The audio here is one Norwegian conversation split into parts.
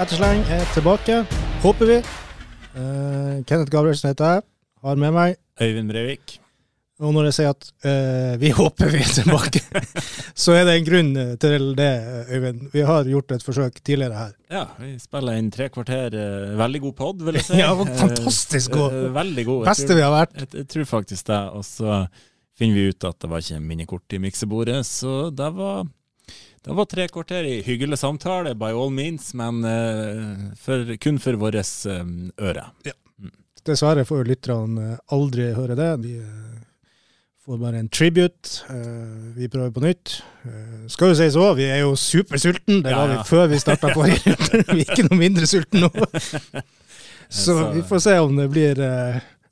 Ettersleng er tilbake, håper vi. Uh, Kenneth Gabrielsen heter jeg. Har med meg Øyvind Breivik. Og når jeg sier at uh, vi håper vi er tilbake, så er det en grunn til det, Øyvind. Vi har gjort et forsøk tidligere her. Ja, vi spiller inn tre kvarter. Uh, veldig god pod, vil jeg si. ja, fantastisk god. Uh, veldig god. Beste vi har vært. Jeg, jeg, tror faktisk det. Og så finner vi ut at det var ikke minikort i miksebordet, så det var det var tre kvarter i hyggelig samtale, by all means, men for, kun for vårt øre. Ja. Mm. Dessverre får lytterne aldri høre det. De får bare en tribute. vi prøver på nytt. skal jo sies òg, vi er jo supersultne. Det var ja, ja. vi før vi starta forrige runde. vi er ikke noe mindre sultne nå. Så vi får se om det blir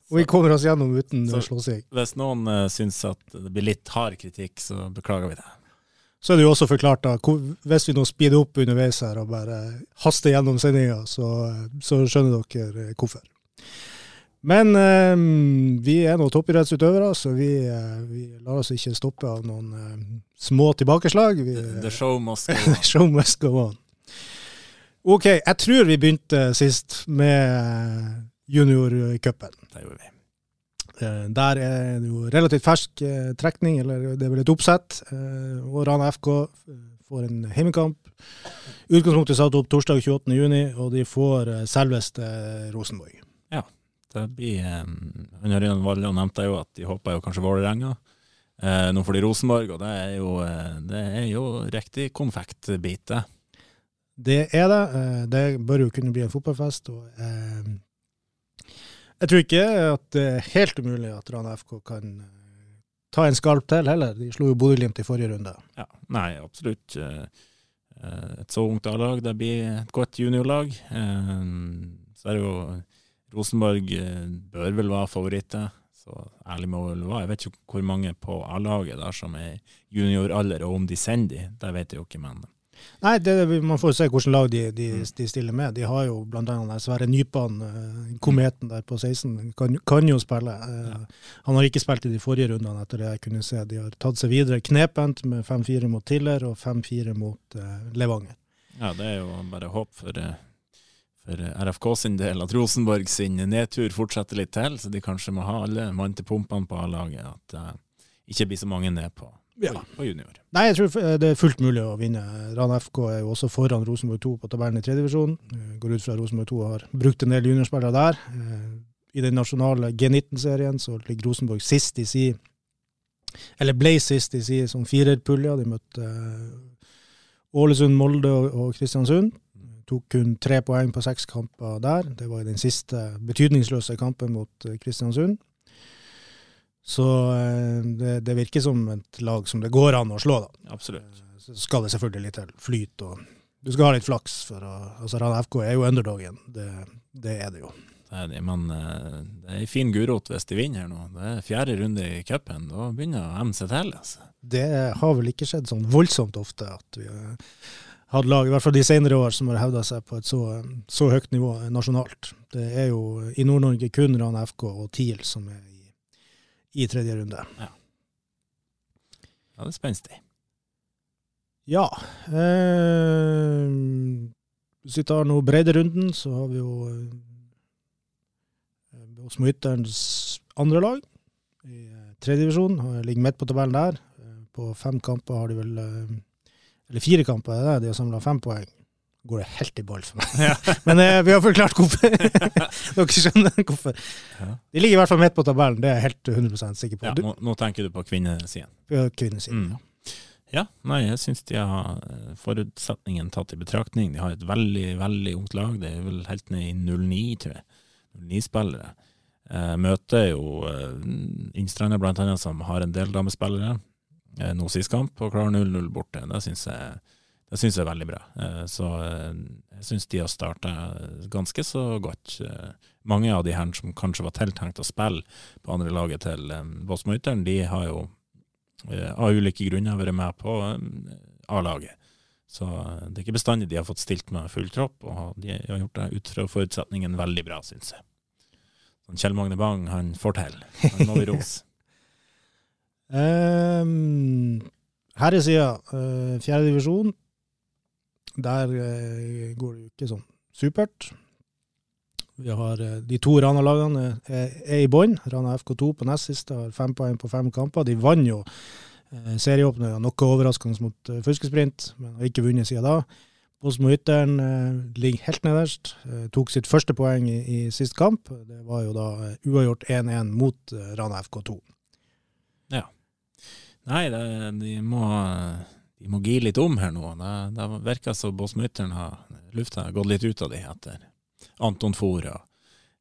og vi kommer oss gjennom uten slåssing. Hvis noen uh, syns at det blir litt hard kritikk, så beklager vi det. Så er det jo også forklart da, hvis vi nå speeder opp underveis her og bare haster gjennom sendinga, så, så, skjønner dere hvorfor. Men eh, vi er nå toppidrettsutøvere, så vi, eh, vi, lar oss ikke stoppe av noen eh, små tilbakeslag. Vi, the show must go on. the show must go on. OK, jeg tror vi begynte sist med juniorcupen. Det gjorde vi. Eh, der er det jo relativt fersk eh, trekning, eller det er vel et oppsett. Eh, og Rana FK får en hjemmekamp. Utgangspunktet satt opp torsdag 28.6, og de får selveste Rosenborg. Ja, det blir um, Ørjan Valle nevnte jo at de håper jo kanskje Vålerenga. Eh, nå får de Rosenborg, og det er jo, det er jo riktig konfektbite. Det er det. Det bør jo kunne bli en fotballfest. og eh, jeg tror ikke at det er helt umulig at Rana FK kan eh, ta en skalp til heller. De slo jo Bodø-Glimt i forrige runde. Ja, Nei, absolutt. Eh, eh, et så ungt A-lag, det blir et godt juniorlag. Så er det jo Rosenborg bør vel være favoritter. Så ærlig må vel være. Jeg vet ikke hvor mange på A-laget som er junioralder, og om de sender de, det vet jeg jo ikke. men Nei, det, man får se hvilket lag de, de, mm. de, stiller med. De har jo bl.a. Sverre Nypan, eh, kometen der på 16, kan, kan jo spille. Eh, ja. Han har ikke spilt i de forrige rundene, etter det jeg kunne se. De har tatt seg videre knepent med 5-4 mot Tiller og 5-4 mot uh, Levanger. Ja, det er jo bare håp for, for RFK sin del at Rosenborg sin nedtur fortsetter litt til, så de kanskje må ha alle mann til pumpene på A-laget. At det uh, ikke blir så mange ned på ja. og junior. Nei, jeg tror det er fullt mulig å vinne. Ran FK er jo også foran Rosenborg 2 på tabellen i tredjedivisjon. Eh, går ut fra Rosenborg 2 har brukt en del juniorspillere der. Eh, I den nasjonale G19-serien så ligger Rosenborg sist i si Eller ble sist i si som firerpulje. De møtte eh, Ålesund, Molde og Kristiansund. Tok kun tre poeng på seks kamper der. Det var i den siste betydningsløse kampen mot Kristiansund. Så eh, det, det, virker som et lag som det går an å slå, da. Absolutt. Eh, så skal det selvfølgelig litt til flyt, og du skal ha litt flaks. for å, altså Rana FK er jo underdogen, det, det er det jo. Det er det, men eh, det er ei en fin gulrot hvis de vinner her nå. Det er fjerde runde i cupen. Da begynner å emme seg til. Altså. Det har vel ikke skjedd sånn voldsomt ofte at vi har hatt lag, i hvert fall de senere år, som har hevda seg på et så, så høyt nivå nasjonalt. Det er jo i Nord-Norge kun Rana FK og TIL som er i tredje runde. Ja, ja det er spenstig. Ja. Eh, hvis vi tar nå bredderunden, så har vi jo eh, Småytterens andre lag i tredje divisjon. Ligger midt på tabellen der. Eh, på fem kamper har de vel eh, Eller fire kamper, det er de har samla fem poeng går det helt i ball for meg. Ja. Men eh, vi har forklart hvorfor. Dere skjønner hvorfor. Ja. De ligger i hvert fall midt på tabellen, det er jeg helt 100% sikker på. Ja, nå, nå, tenker du på kvinnesiden? Kvinnesiden, mm. ja. Ja, nei, jeg syns de har eh, forutsetningen tatt i betraktning. De har et veldig, veldig ungt lag. Det er vel helt ned i 09, tror jeg. 09-spillere. Eh, møter jo eh, Innstranda blant annet, som har en del damespillere. Eh, nå sist kamp, og klarer 0-0 borte. Det syns jeg det syns jeg er veldig bra. Eh, så eh, jeg syns de har starta ganske så godt. Eh, mange av de her som kanskje var tiltenkt å spille på andre laget til Båtsmøyteren, de har jo av ulike grunner vært med på A-laget. Så det er ikke bestandig de har fått stilt med full tropp, og de har gjort det ut fra forutsetningen veldig bra, syns jeg. Kjell Magne Bang, han får til. Han må vi rose. um, herresida, fjerde divisjon. Der eh, går det jo ikke sånn supert. Vi har eh, De to Rana-lagene er, er i bånn. Rana FK2 på nest siste har fem poeng på fem kamper. De vant jo eh, serieåpninga noe overraskende mot eh, Fuskesprint, men har ikke vunnet siden da. Bosmo Ytteren eh, ligger helt nederst. Eh, tok sitt første poeng i, i sist kamp. Det var jo da eh, uavgjort 1-1 mot eh, Rana FK2. Ja. Nei, det, de, må, de må gi litt om her nå. Det, det virker som bossmutter'n har lufta gått litt ut av de etter Anton Fora.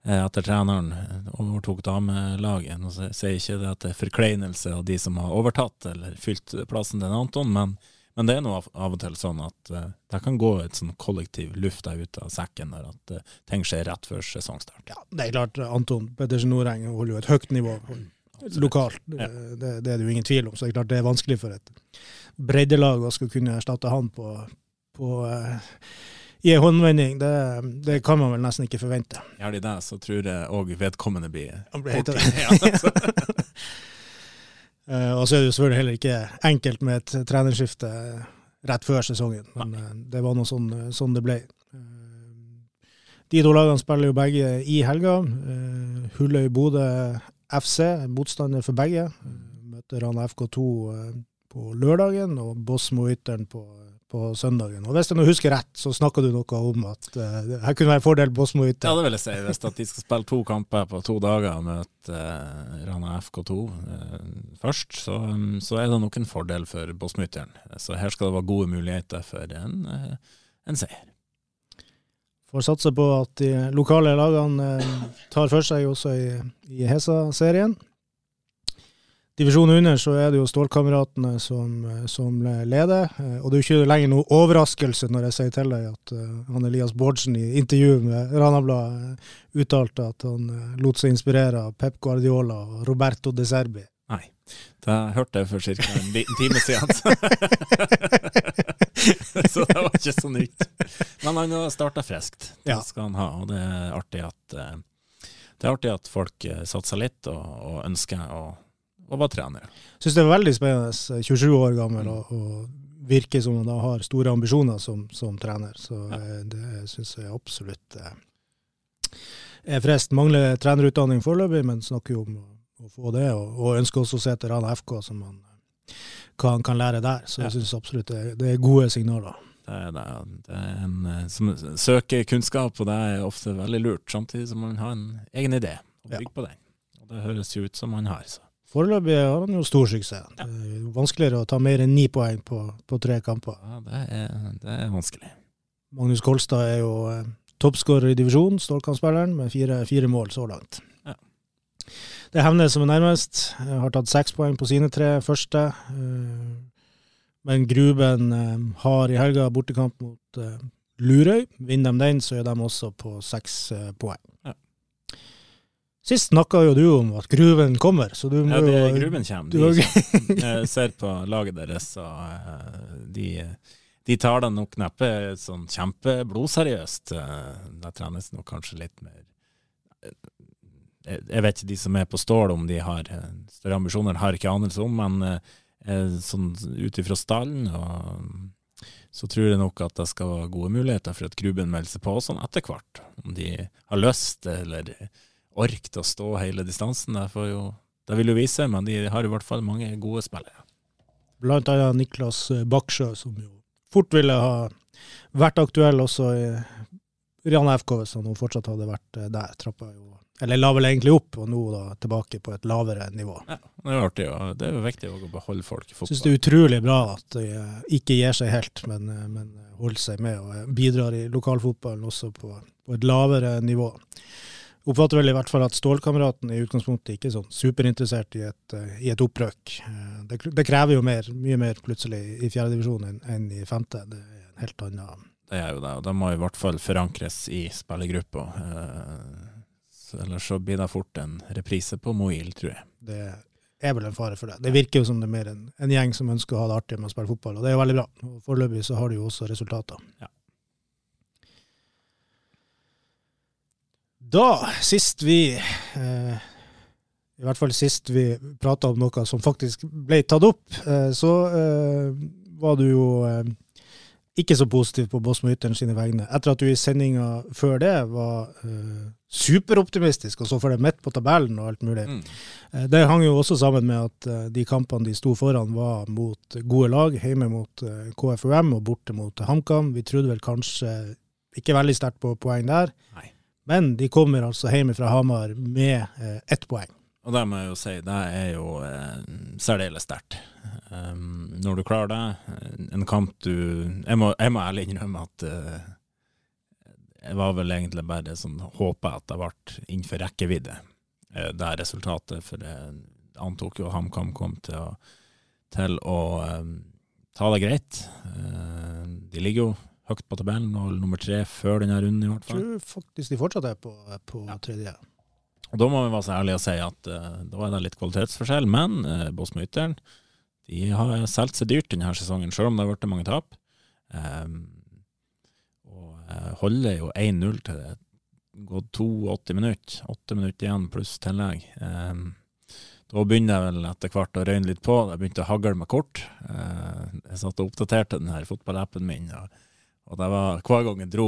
Etter treneren overtok damelaget. Nå sier ikke det at det er forkleinelse av de som har overtatt eller fylt plassen til Anton, men, men det er nå av, av og til sånn at uh, det kan gå et sånn kollektiv lufta ut av sekken der at uh, ting skjer rett før sesongstart. Ja, det er klart, Anton Pettersen Noreng holder jo et høyt nivå. Lokalt. Ja. Det, det er det jo ingen tvil om. Så det er klart det er vanskelig for et breddelag å skulle kunne erstatte han på, på eh, i en håndvending. Det, det kan man vel nesten ikke forvente. Gjør de det, så tror jeg òg vedkommende blir Han blir helt det. Altså. Eh, og så er det jo selvfølgelig heller ikke enkelt med et trenerskifte rett før sesongen, men Nei. det var nå sånn, sånn det ble. Eh, De to lagene spiller jo begge i helga. Eh, Hulløy-Bodø FC, motstander for begge. Møter Rana FK2 eh, på lørdagen og Bosmo Ytteren på, på søndagen. Og Hvis jeg nå husker rett, så snakka du noe om at uh, her kunne være en fordel Bosmo Ja, det vil jeg si. Hvis de skal spille to kamper på to dager og møte uh, Rana FK2 uh, først, så, så er det nok en fordel for Båsmytteren. Så her skal det være gode muligheter for en, uh, en seier. Får satse på at de lokale lagene eh, tar for seg også i, i Hesa-serien. Divisjonen under så er det jo Stålkameratene som, eh, som leder. eh, Og det er jo ikke lenger noe overraskelse når jeg sier til deg at han Elias Bårdsen i intervju med Ranabladet uttalte at han lot seg inspirere av Pep Guardiola og Roberto De Serbi. Nei, det hørte jeg for ca. en liten time siden. så det var ikke så nytt. Men han har starta friskt. Det skal han ha. Og det er artig at, eh, det er artig at folk eh, satser litt og, og ønsker å, å være trenere. Syns det er veldig spennende, eh, 27 år gammel, og, og virker som han har store ambisjoner som, som trener. Så Ja. eh, det syns jeg absolutt eh, er frist. Mangler trenerutdanning foreløpig, men snakker jo om å, få det, og, og ønsker også å se til Rana FK, som man eh, kan, kan lære der. Så jeg syns absolutt det, det er gode signaler. Det er, det, det er en eh, som søker kunnskap, og det er ofte veldig lurt, samtidig som man har en egen idé og Ja. på den. Og det høres jo ut som man har. Så. Foreløpig har han jo stor suksess. Ja. Det er vanskeligere å ta mer enn ni poeng på, på tre kamper. Ja, det, er, det er vanskelig. Magnus Kolstad er jo eh, toppskårer i divisjonen, Stålkampspilleren, med fire, fire mål så langt. Ja. Det er Hemnes som er nærmest. Jeg Har tatt seks poeng på sine tre første. eh, Men Gruben eh, har i helga bortekamp mot eh, Lurøy. Vinner de den, så er de også på seks eh, poeng. Ja. Sist snakka jo du om at Gruven kommer, så du må Ja, det, er Gruben kommer. De, jeg ser på laget deres, og eh, de, de tar det nok neppe sånn kjempeblodseriøst. Da trenes nok kanskje litt mer eh, Jeg jeg vet ikke de som er på Stål, om de har eh, større ambisjoner, har ikke anelse om, men eh, eh, sånn ut ifra stallen og så tror jeg nok at det skal være gode muligheter for at Gruben melder seg på sånn etter hvert. Om de har lyst eller orket å stå hele distansen. Det, jo, det vil jo vise, men de har i hvert fall mange gode spillere. Blant annet Niklas eh, Baksjø, som jo fort ville ha vært aktuell også i Rana FK hvis han fortsatt hadde vært eh, der. Trappa jo Eller la vel egentlig opp, og nå da tilbake på et lavere nivå. Ja, det er jo artig, og det er jo viktig å beholde folk i fotball. Syns det er utrolig bra at de eh, ikke gir seg helt, men, eh, men holder seg med og bidrar i lokalfotballen også på, på et lavere nivå. Oppfatter vel i hvert fall at Stålkameraten i utgangspunktet ikke er sånn superinteressert i et, i et opprøk. Det, det krever jo mer, mye mer plutselig i fjerdedivisjon enn, enn i femte. Det er en helt annen Det er jo det, og det må i hvert fall forankres i spillergruppa. Eh, ellers så blir det fort en reprise på Moil, tror jeg. Det er vel en fare for det. Det virker jo som det er mer en, en gjeng som ønsker å ha det artig med å spille fotball, og det er jo veldig bra. Og Foreløpig så har de jo også resultater. Ja. Da, sist vi eh, I hvert fall sist vi prata om noe som faktisk ble tatt opp, eh, så eh, var du jo eh, ikke så positiv på Bosmo-Ytteren sine vegne. Etter at du i sendinga før det var uh, superoptimistisk og så for det midt på tabellen og alt mulig. Mm. Uh, det hang jo også sammen med at uh, de kampene de sto foran, var mot gode lag. Hjemme mot KFUM og borte mot HamKam. Vi trodde vel kanskje ikke veldig sterkt på poeng der. Nei. Men de kommer altså hjemme fra Hamar med ett poeng. Og det må jeg jo si, det er jo eh, særdeles sterkt. Um, når du klarer det, en kamp du Jeg må, jeg må ærlig innrømme at uh, jeg var vel egentlig bare sånn håpa at det ble innenfor rekkevidde, uh, det resultatet. For jeg antok jo HamKam kom til å, til å um, ta det greit. Uh, de ligger jo høyt på tabellen og nummer tre før denne runden, i hvert fall. Jeg tror faktisk de fortsatt er på, på ja. tredje. Og Da må vi være så ærlige å si at uh, da er det litt kvalitetsforskjell, men uh, Bosmo Ytteren de har solgt seg dyrt denne sesongen, selv om det har blitt mange tap. Um, og uh, holder jo 1-0 til det gått 82 minutter. 8 minutter igjen pluss tillegg. Um, da begynner jeg vel etter hvert å røyne litt på. Jeg begynte å hagle med kort. Uh, jeg satt og oppdaterte den her fotballappen min. og og var, Hver gang jeg dro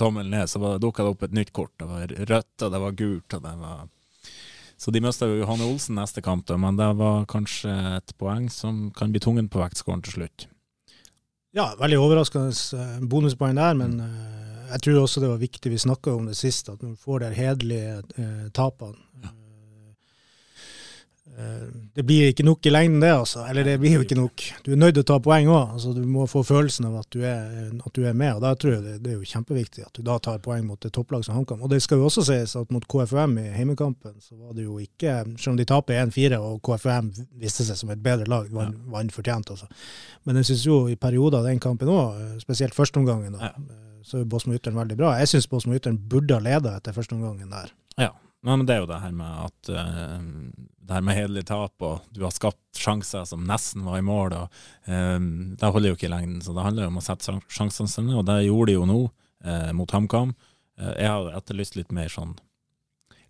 tommelen ned, så dukka det opp et nytt kort. Det var rødt, og det var gult. og det var... Så de mista jo Johanne Olsen neste kamp, men det var kanskje et poeng som kan bli tungen på vektskåren til slutt. Ja, veldig overraskende eh, bonuspoeng der, men uh, jeg tror også det var viktig, vi snakka om det sist, at man får de hederlige eh, tapene. Ja. Eh, det blir ikke nok i lengden, det. altså. Eller det blir jo ikke nok. Du er nødt til å ta poeng òg. Altså, du må få følelsen av at du, er, at du er, med. og da tror jeg det, det, er jo kjempeviktig at du da tar poeng mot et topplag som HamKam. Og det skal jo også sies at mot KFUM i heimekampen, så var det jo ikke Selv om de taper 1-4 og KFUM viste seg som et bedre lag, vant ja. fortjent. Altså. Men jeg syns jo i perioder av den kampen òg, eh, spesielt førsteomgangen, ja. Eh, så er Bosmo Ytteren veldig bra. Jeg syns Bosmo Ytteren burde ha leda etter førsteomgangen der. Ja, men det er jo det her med at uh, det her med hederlig tap, og du har skapt sjanser som nesten var i mål. og uh, Det holder jo ikke i lengden, så det handler jo om å sette sjansene sine, og det gjorde de jo nå uh, mot HamKam. Jeg har etterlyst litt mer sånn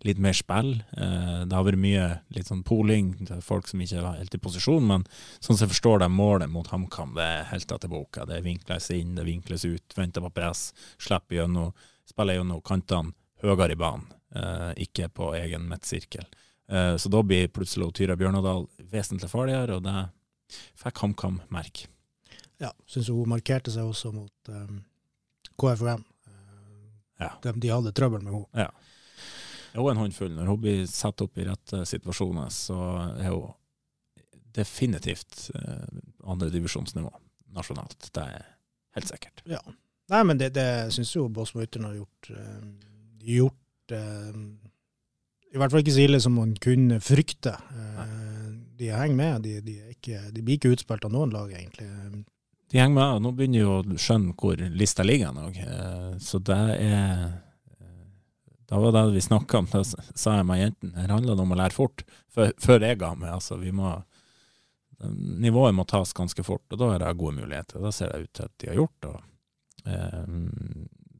litt mer spill. det har vært mye litt sånn poling til folk som ikke er helt i posisjon, men sånn som jeg forstår det, målet mot HamKam, det er helt etter boka. Det vinkles inn, det vinkles ut, venter på press, slipper gjennom, spiller gjennom kantene høyere i banen. Eh, ikke på egen midtsirkel. Eh, så da blir plutselig Tyra Bjørnadal vesentlig farligere, og det fikk HamKam merke. Ja, syns hun markerte seg også mot um, KFUM. Ja. De, de, hadde trøbbel med henne. Ja. Hun er en håndfull. Når hun blir satt opp i rette situasjoner, så er hun definitivt eh, andredivisjonsnivå nasjonalt. Det er helt sikkert. Ja. Nei, men det, det syns jo Båsmo Ytteren har gjort, uh, gjort uh, i hvert fall ikke så ille som man kunne frykte. Uh, de henger med. De, de, ikke, de, blir ikke utspilt av noen lag, egentlig. De henger med, og nå begynner de å skjønne hvor lista ligger òg. Uh, så det er Da var det vi snakka om, da sa jeg med jentene her handler det om å lære fort, før, før jeg ga meg. Altså, vi må Nivået må tas ganske fort, og da er det gode muligheter. Da ser det ut til at de har gjort det.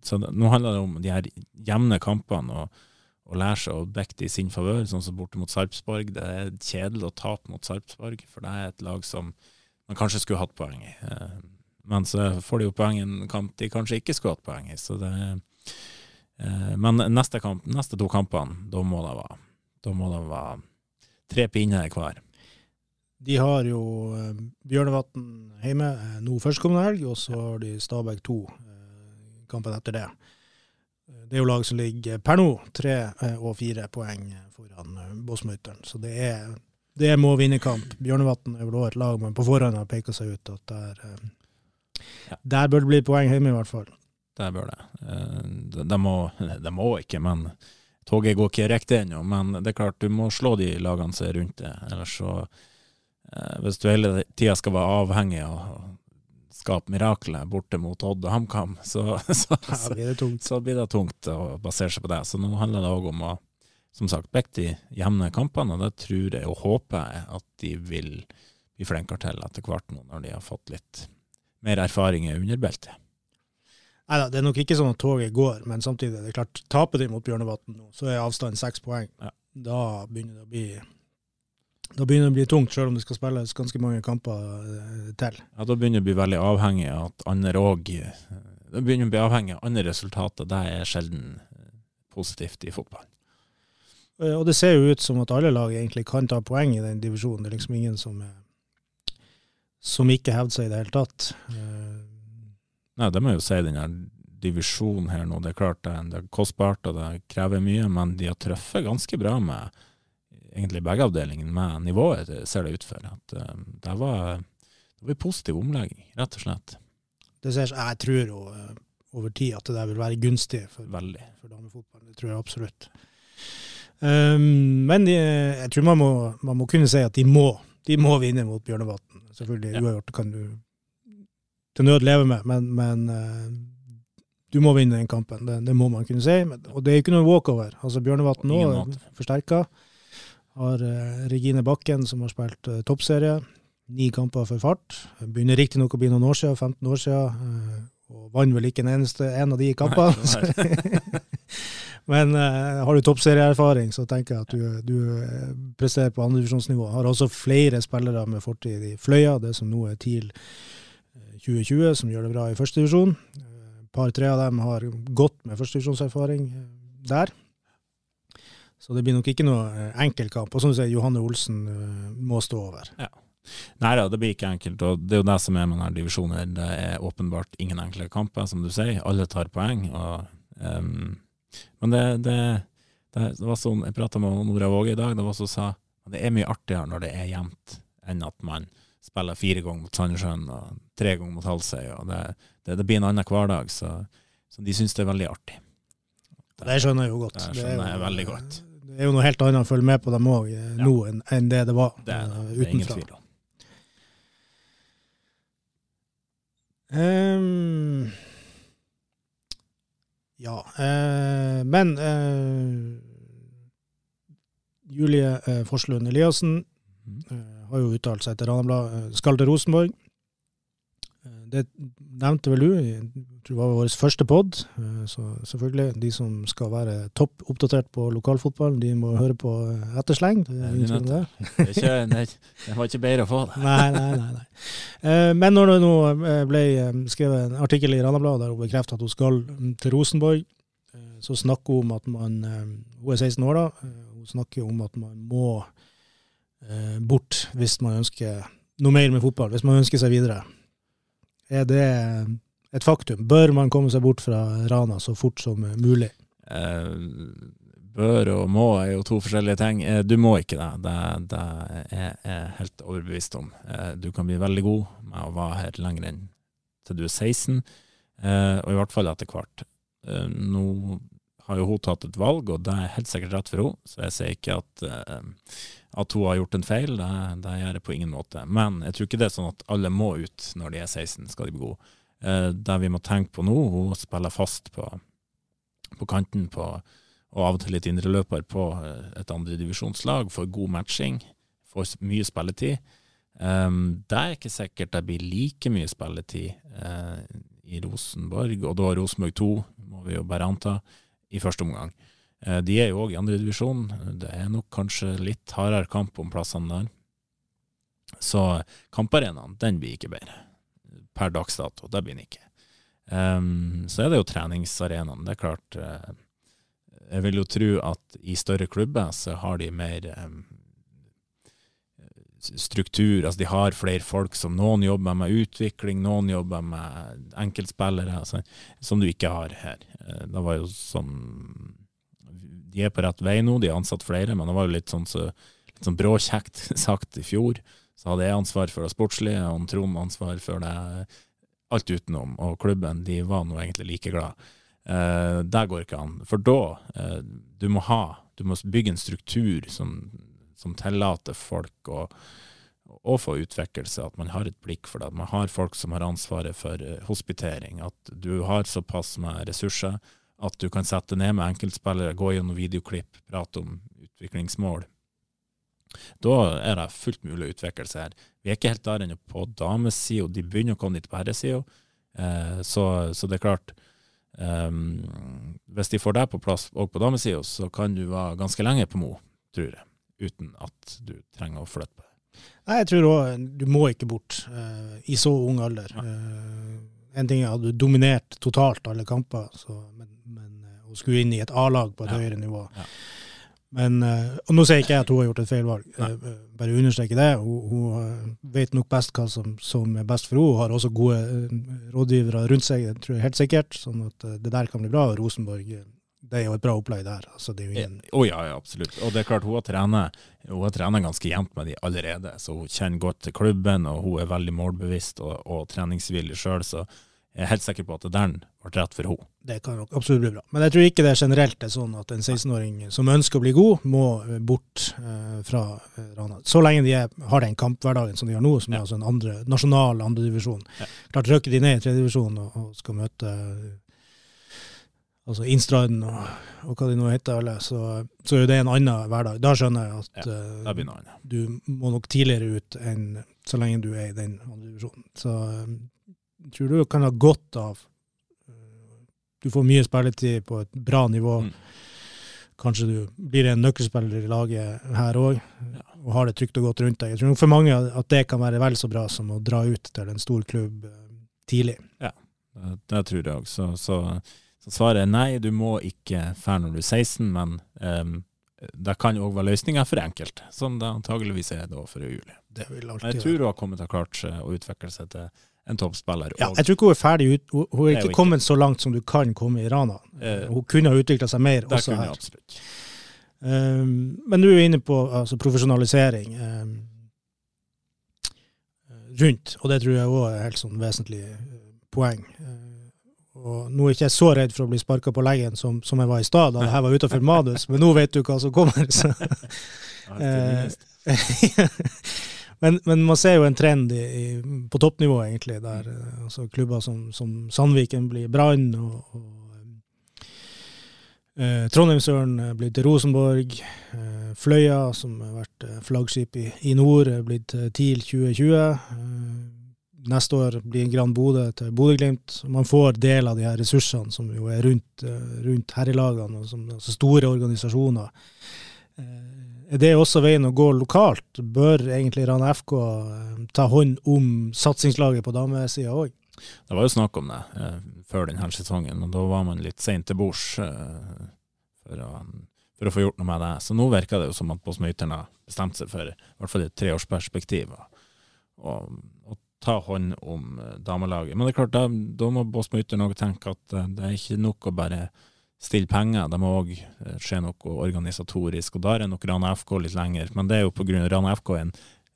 Så det, nå handler det om de her jevne kampene og, og lære seg å dekke det i sin favør, sånn som borte mot Sarpsborg. Det er kjedelig å tape mot Sarpsborg, for det er et lag som man kanskje skulle hatt poeng i. Eh, men så får de jo poeng i en kamp de kanskje ikke skulle hatt poeng i. Så det, eh, men neste, kamp, neste to kampene, da må det være, må det være tre pinner hver. De har jo eh, Bjørnevatn hjemme nå førstkommende helg, og så har de Stabæk 2 kampen etter det. Det er jo lag som ligger per nå tre eh, og fire poeng foran eh, Båsmøyteren. Så det er, det er må vinne-kamp. Bjørnevatn er vel også et lag man på forhånd har peka seg ut at der, eh, ja. der bør det bli poeng hjemme, i hvert fall. Der bør det. De må, de må ikke, men toget går ikke riktig ennå. Men det er klart, du må slå de lagene som er rundt det. Ellers så Hvis du hele tida skal være avhengig av skape mirakler borte mot Odd og HamKam, så, så, så, så, blir det tungt å basere seg på det. Så nå handler det òg om å som sagt, bekke de jevne kampene, og det tror jeg og håper jeg at de vil bli flinkere til etter hvert nå, når de har fått litt mer erfaring under beltet. Nei da, det er nok ikke sånn at toget går, men samtidig, det er klart, taper de mot Bjørnevatn nå, så er avstanden seks poeng. Ja. Da begynner det å bli da begynner det å bli tungt, selv om det skal spilles ganske mange kamper eh, til. Ja, Da begynner det å bli veldig avhengig av at andre òg Da begynner å bli avhengig av andre resultater. Det er sjelden eh, positivt i fotball. Eh, Og det ser jo ut som at alle lag egentlig kan ta poeng i den divisjonen. Det er liksom ingen som, er- som ikke hevder seg i det hele tatt. Eh, Nei, det må jeg jo si, den her divisjonen her nå. Det er klart det, det er kostbart og det krever mye, men de har truffet ganske bra med egentlig begge avdelingene med nivået, ser det ut for. At, eh, det var det var en positiv omlegging, rett og slett. Det ser, jeg tror eh, over tid at det der vil være gunstig for, Veldig. for damefotballen. Det tror jeg absolutt. Um, men de, jeg tror man må, man må kunne si at de må, de må vinne mot Bjørnevatn. Selvfølgelig Ja. uavgjort kan du til nød leve med, men, men uh, du må vinne den kampen. Det, det må man kunne si. Men, og det er ikke noe walkover. Altså Bjørnevatn nå er forsterka. Har eh, Regine Bakken, som har spilt eh, toppserie. Ni kamper for fart. Begynner riktignok å bli noen år siden, 15 år siden. eh, og vant vel ikke en eneste en av de kampene. Men har du toppserieerfaring, så tenker jeg at du, du presterer på andredivisjonsnivå. Har også flere spillere med fortid i Fløya, det som nå er TIL eh, 2020, som gjør det bra i førstedivisjon. Et par-tre av dem har godt med førstedivisjonserfaring der. Så det blir nok ikke noe eh, enkel kamp. Og som du sier, Johanne Olsen eh, må stå over. Nei da, det blir ikke enkelt. og Det er jo det som er med denne divisjonen. Det er åpenbart ingen enkle kamper, som du sier. Alle tar poeng. og um, Men det, det, det, det var sånn, Jeg prata med Nora Våge i dag, det var som sa det er mye artigere når det er jevnt, enn at man spiller fire ganger mot Sandnessjøen og tre ganger mot Halsøy. og Det, det, det blir en annen hverdag, så, så de syns det er veldig artig. Det skjønner jeg jo godt. Det er skjønner jeg veldig godt. Det er jo noe helt annet å følge med på dem òg nå enn, enn det det var Det er, eh, det er ingen tvil om. Ehm, ja, Uh, men uh, Julie uh, Forslund Eliassen Mhm. eh, har jo uttalt seg til Ranabladet. eh, skal til Rosenborg. Eh, det nevnte vel du, tror det var vår første pod. Eh, så selvfølgelig, de som skal være topp oppdatert på lokalfotballen, de må høre på eh, ettersleng. Det er ingen tvil om det. Det, ikke, det, det var ikke bedre å få det. Nei, nei, nei. nei. Eh, Men når det nå ble skrevet en artikkel i Ranabladet der hun bekrefter at hun skal til Rosenborg, så snakker hun om at man Hun er 16 år da. Hun snakker om at man må bort hvis man ønsker noe mer med fotball, hvis man ønsker seg videre. Er det et faktum? Bør man komme seg bort fra Rana så fort som mulig? Eh, bør og må er jo to forskjellige ting. Eh, du må ikke det. Det, det er jeg helt overbevist om. Eh, du kan bli veldig god med å være her lenger enn til du er 16, eh, og i hvert fall etter hvert. Nå har jo hun tatt et valg, og det er helt sikkert rett for henne, så jeg sier ikke at, at hun har gjort en feil. Det, det gjør jeg på ingen måte. Men jeg tror ikke det er sånn at alle må ut når de er 16, skal de bli gode. Eh, det vi må tenke på nå, hun spiller fast på, på kanten på og av og til litt indreløper på eh, et andredivisjonslag, får god matching, får mye spilletid. Um, det er ikke sikkert det blir like mye spilletid uh, i Rosenborg, og da Rosenborg 2, må vi jo bare anta, i første omgang. Uh, de er jo òg i andredivisjon. Det er nok kanskje litt hardere kamp om plassene der. Så kamparenaen, den blir ikke bedre. Per dags dato. Det den ikke. Um, så er det jo treningsarenaen. Det er klart Uh, Jeg vil jo tro at i større klubber så har de mer um, struktur. Altså de har flere folk som noen jobber med utvikling, noen jobber med enkeltspillere, altså, som du ikke har her. Uh, Det var jo sånn De er på rett vei nå, de har ansatt flere, men det var jo litt sånn, så, litt sånn bråkjekt sagt i fjor. Så hadde jeg ansvar for det sportslige, og Trond ansvar for det alt utenom. Og klubben, de var nå egentlig like glad. Eh, det går ikke an. For da, eh, du må ha, du må bygge en struktur som, som tillater folk å, og få utviklelse, at man har et blikk for det. At man har folk som har ansvaret for eh, hospitering. At du har såpass med ressurser at du kan sette ned med enkeltspillere, gå gjennom videoklipp, prate om utviklingsmål. Da er det fullt mulig å utvikle seg her. Vi er ikke helt der ennå på damesida, de begynner å komme dit på herresida. Eh, så, så det er klart Um, hvis de får deg på plass òg på damesida, så kan du være ganske lenge på Mo, tror jeg. uten at du trenger å flytte på deg. Nei, jeg tror òg du må ikke bort uh, i så ung alder. Uh, en ting er at du dominert totalt alle kamper, så, men, men uh, å skulle inn i et A-lag på et ja. høyere nivå ja. Men, og Nå sier ikke jeg at hun har gjort et feilvalg, bare understreke det. Hun, hun, vet nok best hva som, som, er best for henne. Hun har også gode rådgivere rundt seg, det tror jeg helt sikkert. sånn at det der kan bli bra. Og Rosenborg det er jo et bra opplegg der. Altså, det ingen... oh, ja, ja, absolutt. Og det er klart, hun har trenet, hun har trenet ganske jevnt med de allerede. Så hun kjenner godt til klubben, og hun er veldig målbevisst og, og treningsvillig sjøl. Så jeg er helt sikker på at der ble rett for henne. Det kan nok absolutt bli bra. Men jeg tror ikke det generelt er sånn at en 16-åring som ønsker å bli god, må bort eh, fra eh, Rana. Så lenge de er, har den kamphverdagen som de har nå, som ja. er altså en andre, nasjonal andredivisjon. Ja. Klart Røkker de ned i tredjedivisjon og, og skal møte altså Instraden og, og, hva de nå heter alle, så, så er det en annen hverdag. Da skjønner jeg at ja, uh, du må nok tidligere ut enn så lenge du er i den andre divisjonen. Så um, tror du kan ha godt av Du får mye spilletid på et bra nivå. Mm. Kanskje du blir en nøkkelspiller i laget her òg, ja. og har det trygt og godt rundt deg. Jeg tror for mange at det kan være vel så bra som å dra ut til en stor klubb uh, tidlig. Ja, det, tror jeg òg. Så, så så svaret er nei, du må ikke dra når du er 16, men um, det kan òg være løsninger for enkelte, som det antageligvis er da for Julie. Det vil alltid jeg tror hun har kommet til klart å utvikle seg til en toppspiller. Ja, jeg tror ikke hun er ferdig ut, hun, hun er ikke kommet ikke. så langt som du kan komme i Rana. Eh, hun kunne ha utvikla seg mer også her. Absolutt. Um, men du er inne på altså, profesjonalisering um, rundt, og det tror jeg òg er helt sånn vesentlig poeng. Uh, og nå er jeg ikke så redd for å bli sparka på leggen som, som, jeg var i stad, da jeg var utenfor manus, men nå vet du hva som kommer. men, men, man ser jo en trend i, i, på toppnivå, egentlig, der eh, altså, klubber som, som, Sandviken blir Brann, og, og eh, Trondheimsøren blir til Rosenborg. Eh, Fløya, som har vært eh, flaggskip i, i nord, er blitt TIL 2020. Eh, neste år blir Grand Bodø til Bodø-Glimt. Man får del av de her ressursene som jo er rundt, eh, rundt herrelagene, og som, altså store organisasjoner. Eh, er det også veien å gå lokalt? Bør egentlig Rana FK eh, ta hånd om satsingslaget på damesida òg? Det var jo snakk om det eh, før denne sesongen, og da var man litt seint til bords eh, for, for, å få gjort noe med det. Så nå virker det jo som at Båtsmøyteren har bestemt seg for i hvert fall et treårsperspektiv. Og ta hånd om eh, damelaget. Men det er klart, da, da må Båtsmøyter òg tenke at eh, det er ikke nok å bare stille penger, det må òg eh, skje noe organisatorisk. Og da er nok Rana FK litt lenger. Men det er jo pga. Rana FK en,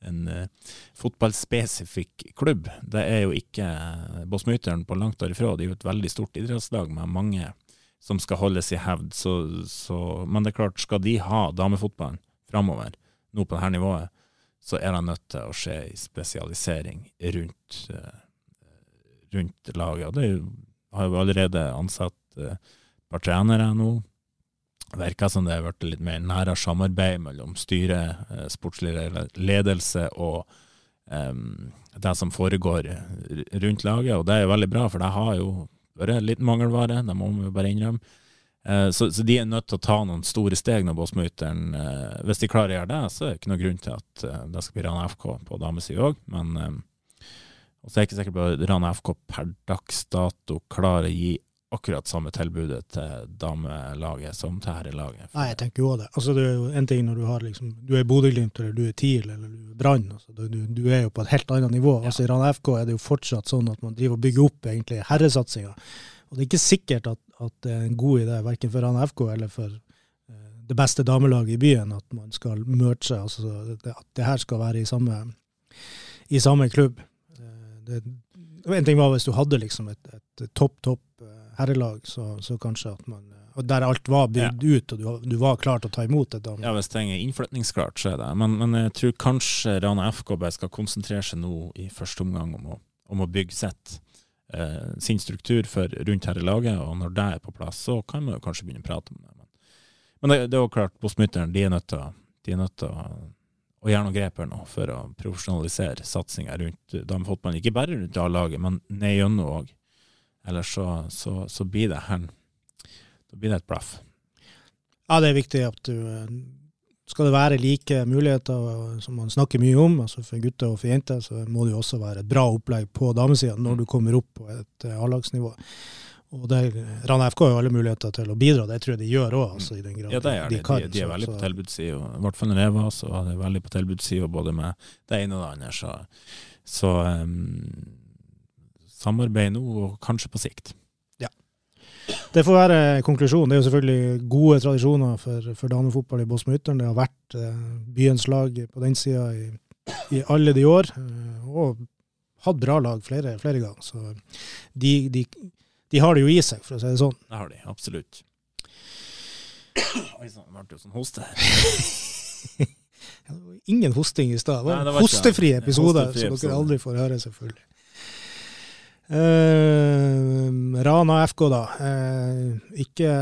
en uh, fotballspesifikk klubb. Det er jo ikke uh, Båtsmøyteren på langt derifra. Det er jo et veldig stort idrettslag med mange som skal holdes i hevd. Så, så, men det er klart, skal de ha damefotballen framover, nå på dette nivået, så er det nødt til å skje en spesialisering rundt, uh, rundt laget. Og det har jo allerede ansatt uh, par trenere nå. Virker som det har blitt litt mer nære samarbeid mellom styre, uh, sportslig ledelse og um, det som foregår rundt laget. Og det er veldig bra, for det har jo vært litt mangelvare, det må vi jo bare innrømme. Eh, så, så, de er nødt til å ta noen store steg når Båsmuteren eh, Hvis de klarer å gjøre det, så er det ikke noen grunn til at eh, det skal bli Rana FK på damesida òg. Men og så er jeg ikke sikker på at Rana FK per dags dato klarer å gi akkurat samme tilbudet til damelaget som til herrelaget. Nei, jeg tenker jo det. Altså, det er jo en ting når du har liksom, du er Bodø-Glimt eller du er TIL eller du er Brann. Altså, du, du, er jo på et helt annet nivå. Ja. Altså, I Rana FK er det jo fortsatt sånn at man driver og bygger opp egentlig herresatsinga. Og det er ikke sikkert at, at det er en god idé, verken for Rana FK eller for eh, det beste damelaget i byen, at man skal merge, altså at det her skal være i samme, i samme klubb. Eh, det, en ting var hvis du hadde liksom et, et topp, topp herrelag, så, så, kanskje at man og Der alt var bygd ja. ut, og du, du, var klar til å ta imot et. Ja, hvis ting er innflytningsklart, så er det. Men, men, jeg tror kanskje Rana FK bare skal konsentrere seg nå i første omgang om å, om å bygge sitt eh, sin struktur for rundt her i laget, og når det er på plass, så kan man kanskje begynne å prate om det. Men, men det, det, er jo klart, Bosmytteren er de er nødt til å, og gjøre noen grep her nå for å profesjonalisere satsinga rundt damefotballen. Ikke bare rundt A-laget, men ned gjennom òg. Ellers så, så, så, blir det her Da blir det et blaff. Ja, det er viktig at du skal det være like muligheter som man snakker mye om, altså for gutter og for jenter, så må det jo også være et bra opplegg på damesida når du kommer opp på et eh, A-lagsnivå. Og der, Rana FK har jo alle muligheter til å bidra, det tror jeg de gjør òg. Altså, i den grad Ja, det er de det. kan, De, de er så- veldig på så- tilbudssida. I hvert fall når jeg var, så var det veldig på tilbudssida både med det ene og det andre. Så, så um, samarbeid nå, og kanskje på sikt. Ja. Det får være konklusjonen. Det er jo selvfølgelig gode tradisjoner for, for damefotball i Båtsmo-Ytteren. Det har vært eh, byens lag på den sida i, i alle de år, eh, og hatt bra lag flere, flere ganger. Så de, de, de har det jo i seg, for å si det sånn. Det har de, absolutt. Oi sann, det ble jo sånn hoste her. Ingen hosting i stad. Det var en hostefri episode, Hostefri episode. dere aldri får høre, selvfølgelig. Eh, Rana FK, da. Eh, ikke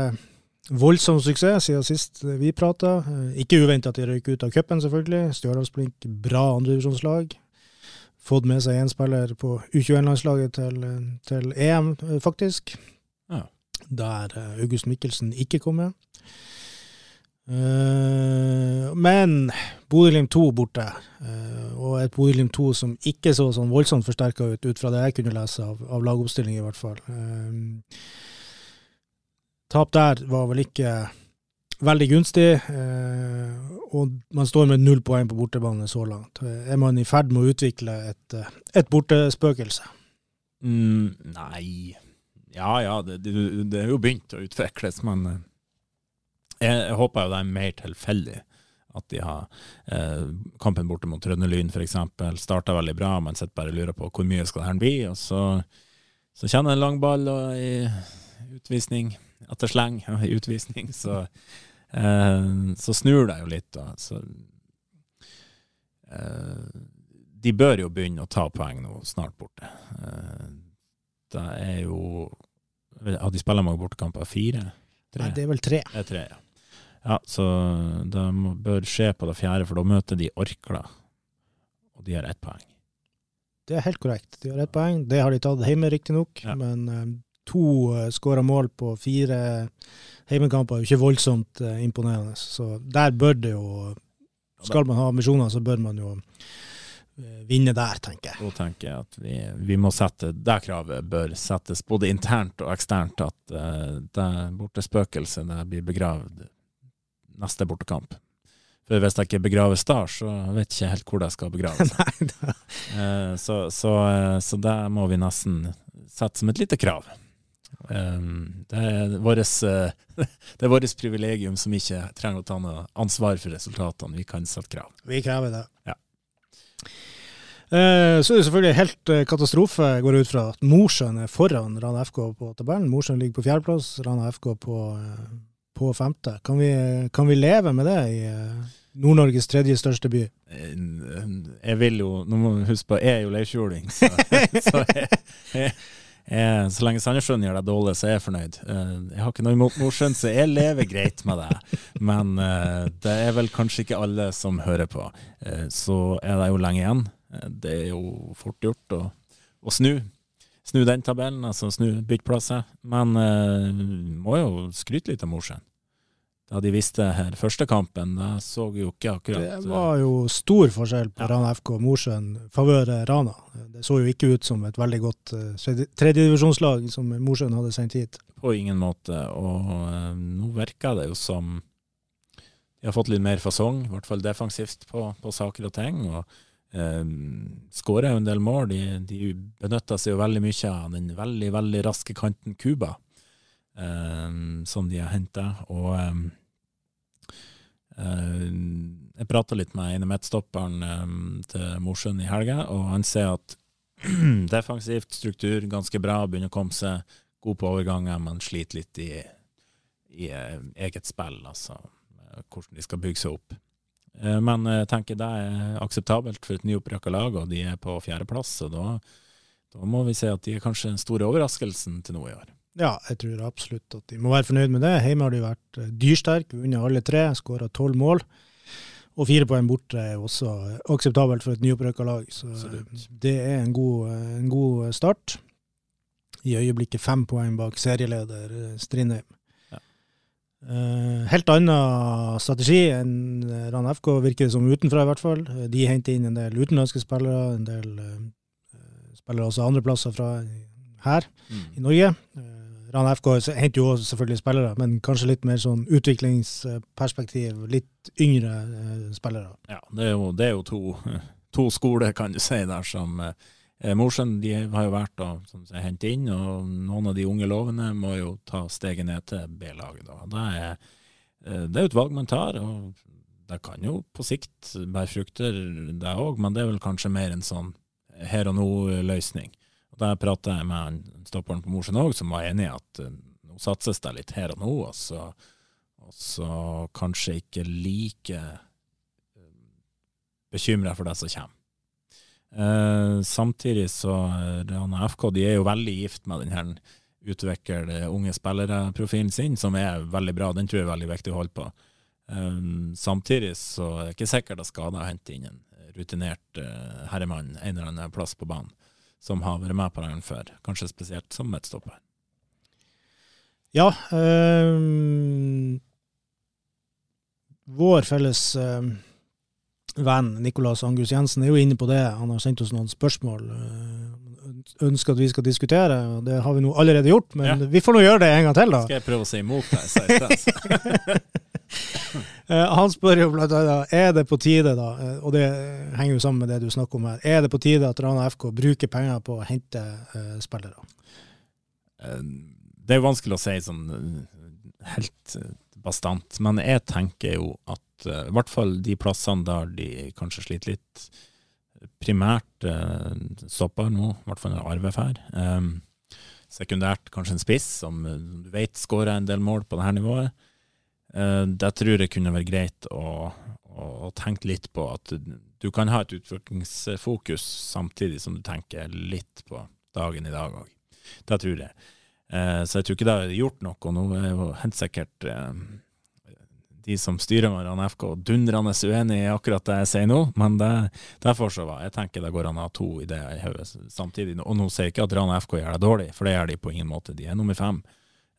voldsom suksess siden sist vi prata. Eh, ikke uventa at de røyk ut av cupen, selvfølgelig. Stjørdalsblink, bra andredivisjonslag. Fått med seg én spiller på U21-landslaget til, til EM, eh, faktisk. Ja. Der eh, August Mikkelsen ikke kom med. Eh, men Bodø-Glimt 2 borte, eh, og et Bodø-Glimt 2 som ikke så sånn voldsomt forsterka ut, ut fra det jeg kunne lese av, av lagoppstilling, i hvert fall. Eh, tap der var vel ikke veldig gunstig, og man står med null poeng på bortebane så langt. Er man i ferd med å utvikle et, et bortespøkelse? Mm, nei Ja ja, det, det, det er jo begynt å utvikles, men jeg, håper jo det er mer tilfeldig. At de har eh, kampen borte mot Trønderlyn f.eks. starta veldig bra, man sitter bare og lurer på hvor mye skal det her bli. Og så, så kjenner en lang ball og i utvisning etter sleng og i utvisning, så, eh, så snur det jo litt. Da. Så, eh, de bør jo begynne å ta poeng nå snart borte. Eh, det er jo Har de spilt mange bortekamper? Fire? Tre? Nei, det er vel tre. Det er tre, ja. Ja, så det bør skje på det fjerde, for da møter de Orkla. Og de har ett poeng. Det er helt korrekt. De har ett poeng. Det har de tatt hjemme, riktignok. Ja. Men eh, to uh, skåra mål på fire heimekamper er jo ikke voldsomt eh, imponerende. Så der bør det jo Skal man ha ambisjoner, så bør man jo eh, vinne der, tenker jeg. Da tenker jeg at vi, vi må sette Det kravet bør settes både internt og eksternt, at eh, det bortespøkelset blir begravd neste bortekamp. For hvis det ikke begraves da, så vet jeg ikke helt hvor det skal begraves. Nei. Eh, så, så, eh, så det må vi nesten sette som et lite krav. Um, det er eh, det er vårt privilegium som ikke trenger å ta noe ansvar for resultatene. Vi kan sette krav. Vi krever det. Ja. Eh, Så er det selvfølgelig helt eh, katastrofe, går jeg ut fra, at Mosjøen er foran Rana FK på tabellen. Mosjøen ligger på fjerdeplass, Rana FK på, eh, på femte. Kan vi, kan vi leve med det i eh, Nord-Norges tredje største by? Eh, Jeg vil jo Nå må du huske på, jeg er jo leirskjuling, så, så jeg, jeg, jeg, så lenge Sandnessjøen gjør det dårlig, så er jeg fornøyd. Eh, Jeg har ikke noe imot Nordsjøen, så jeg lever greit med det. Men det er vel kanskje ikke alle som hører på. Så er det jo lenge igjen. Det er jo fort gjort å, å snu. Snu den tabellen, altså snu bytteplasser. Men eh, må jo skryte litt av Mosjøen. Da de visste her første kampen, da så jo ikke akkurat Det eh, var jo stor forskjell på Ja. Rana FK og Mosjøen favør eh, Rana. Det så jo ikke ut som et veldig godt eh, tredjedivisjonslag som Mosjøen hadde sendt hit. På ingen måte. Og uh, nå virker det jo som de har fått litt mer fasong, i hvert fall defensivt, på, på saker og ting. Og eh, skårer jo en del mål. De, de benytter seg jo veldig mye av den veldig, veldig raske kanten Cuba, eh, som de har henta. Og eh, jeg prata litt med ene midtstopperen til Mosjøen i helga, og han sier at defensivt struktur ganske bra, begynner å komme seg god på overganger, men sliter litt i, i eh, eget spill, altså hvordan de skal bygge seg opp. Eh, Men jeg tenker det er akseptabelt for et nyopprykka lag, og de er på fjerdeplass, så da, da må vi si at de er kanskje den store overraskelsen til nå i år. Ja, jeg tror absolutt at de må være fornøyd med det. Hjemme har de vært eh, dyrsterke, vunnet alle tre, skåra tolv mål. Og fire poeng borte er også eh, akseptabelt for et nyopprykka lag. Så Absolutt. det er en god, eh, en god start. I øyeblikket fem poeng bak serieleder eh, Strindheim. Uh, helt annen strategi enn Rana FK, virker det som utenfra i hvert fall. De henter inn en del utenlandske spillere, en del spillere også andre plasser fra her mm. i Norge. Rann Rana FK henter jo selvfølgelig spillere, men kanskje litt mer sånn utviklingsperspektiv. Litt yngre spillere. Ja, det er jo, det er jo to, to skoler, kan du si, der som Eh, Mosjøen de har jo vært å hente inn, og noen av de unge lovene må jo ta steget ned til B-laget. Det eh, det er jo et valg man tar, og det kan jo på sikt bære frukter, det òg, men det er vel kanskje mer en sånn her og nå-løsning. Der prata jeg med stopperen på Mosjøen òg, som var enig i at uh, nå satses det litt her og nå, og så, og så kanskje ikke like bekymra for det som kommer. Eh, samtidig så Rana FK de er jo veldig gift med den her utvikle unge spillere-profilen sin, som er veldig bra. Den tror jeg er veldig viktig å holde på. Eh, samtidig så er det ikke sikkert det skader å hente inn en rutinert eh, herremann en eller annen plass på banen, som har vært med på den før. Kanskje spesielt som midtstopper. Ja. Øh, vår felles um venn Nicolas Angus Jensen er jo inne på det. Han har sendt oss noen spørsmål. Eh, ønsker at vi skal diskutere. og Det har vi nå allerede gjort, men ja. vi får nå gjøre det en gang til, da. Skal jeg prøve å si imot deg? Eh, han spør jo blant annet er det på tide, da, eh, og det henger jo sammen med det du snakker om her, er det på tide at Rana FK bruker penger på å hente uh, spillere? Det er jo vanskelig å si sånn helt bastant, men jeg tenker jo at i hvert fall de plassene der de kanskje sliter litt, primært uh, stopper nå, i hvert fall når Arve drar. Um, sekundært kanskje en spiss, som du vet skårer en del mål på dette nivået. Det tror jeg kunne vært greit å, å, tenke litt på at du kan ha et utviklingsfokus samtidig som du tenker litt på dagen i dag òg. Det tror jeg. Så jeg tror ikke det har gjort noe. Nå er jo helt sikkert de som styrer med Rann FK, dundrende uenig i akkurat det jeg sier nå, men det, derfor så var jeg tenker det går an å ha to ideer i hodet samtidig. Og nå sier jeg ikke at Rann FK gjør det dårlig, for det gjør de på ingen måte. De er nummer fem,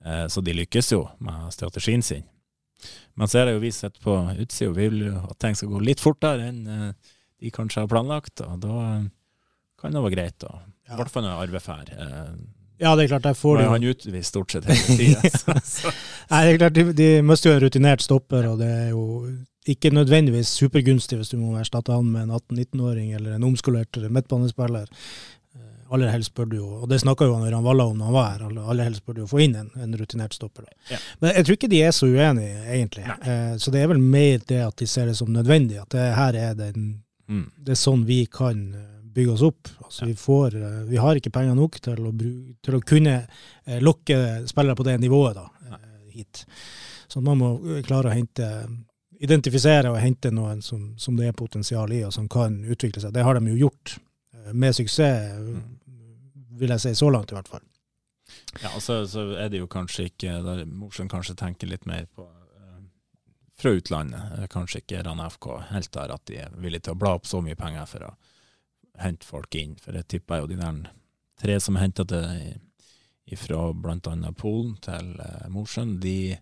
eh, så de lykkes jo med strategien sin. Men så er det jo vi sitter på utsida vi vil jo at ting skal gå litt fortere enn eh, de kanskje har planlagt, og da kan det være greit, da. I hvert fall når Arve drar. Ja, det er klart. Der får du Han utvist stort sett hele tida. Nei, det er klart, de, de mister jo en rutinert stopper, og det er jo ikke nødvendigvis supergunstig hvis du må erstatte han med en 18-19-åring eller en omskolert midtbanespiller. Eh, aller helst bør du jo, og det snakka jo han Ørjan Valla om da han var her, aller helst bør du jo få inn en, en rutinert stopper. Ja. Men jeg tror ikke de er så uenige, egentlig. Eh, så det er vel mer det at de ser det som nødvendig, at det her er den, mm. det er sånn vi kan eh, bygge oss opp. Altså, vi, får, eh, vi, har ikke penger nok til å, til å kunne eh, lokke spillere på det nivået da, eh, hit. Så man må klare å hente, identifisere og hente noen som, som, det er potensial i, og som kan utvikle seg. Det har de jo gjort med suksess, vil jeg si så langt i hvert fall. Ja, og så, så er det jo kanskje ikke der Mosjøen kanskje tenker litt mer på fra utlandet. Kanskje ikke Rana FK helt der at de er villige til å bla opp så mye penger for å hente folk inn. For jeg tipper jo de der tre som er henta fra bl.a. Polen til uh, Mosjøen, de,